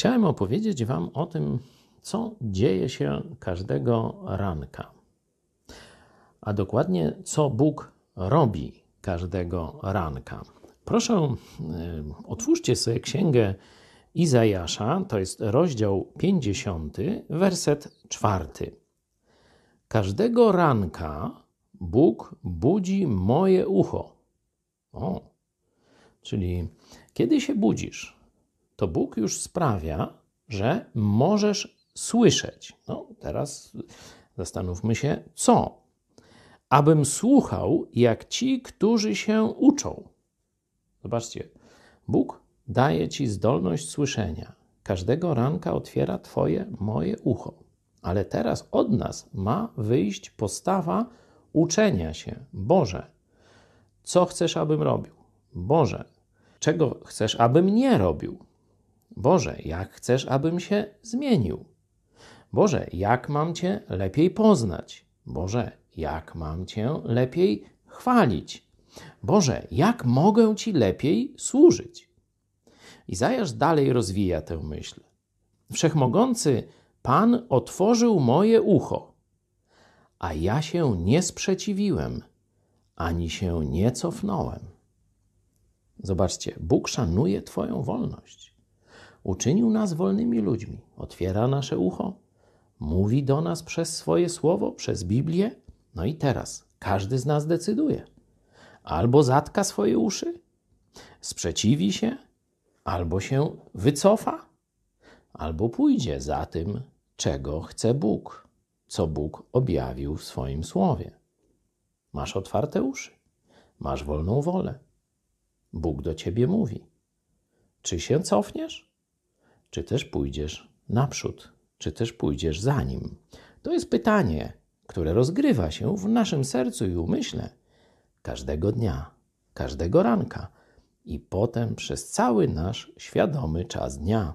Chciałem opowiedzieć Wam o tym, co dzieje się każdego ranka, a dokładnie co Bóg robi każdego ranka. Proszę, y, otwórzcie sobie księgę Izajasza, to jest rozdział 50, werset 4. Każdego ranka Bóg budzi moje ucho. O, czyli kiedy się budzisz, to Bóg już sprawia, że możesz słyszeć. No, teraz zastanówmy się, co? Abym słuchał, jak ci, którzy się uczą. Zobaczcie, Bóg daje ci zdolność słyszenia. Każdego ranka otwiera Twoje, moje ucho. Ale teraz od nas ma wyjść postawa uczenia się. Boże, co chcesz, abym robił? Boże, czego chcesz, abym nie robił? Boże, jak chcesz, abym się zmienił? Boże, jak mam Cię lepiej poznać? Boże, jak mam Cię lepiej chwalić? Boże, jak mogę Ci lepiej służyć? Izajasz dalej rozwija tę myśl. Wszechmogący Pan otworzył moje ucho, a ja się nie sprzeciwiłem, ani się nie cofnąłem. Zobaczcie, Bóg szanuje Twoją wolność. Uczynił nas wolnymi ludźmi, otwiera nasze ucho, mówi do nas przez swoje słowo, przez Biblię. No i teraz każdy z nas decyduje. Albo zatka swoje uszy, sprzeciwi się, albo się wycofa, albo pójdzie za tym, czego chce Bóg, co Bóg objawił w swoim słowie. Masz otwarte uszy, masz wolną wolę. Bóg do ciebie mówi. Czy się cofniesz, czy też pójdziesz naprzód, czy też pójdziesz za nim? To jest pytanie, które rozgrywa się w naszym sercu i umyśle każdego dnia, każdego ranka i potem przez cały nasz świadomy czas dnia.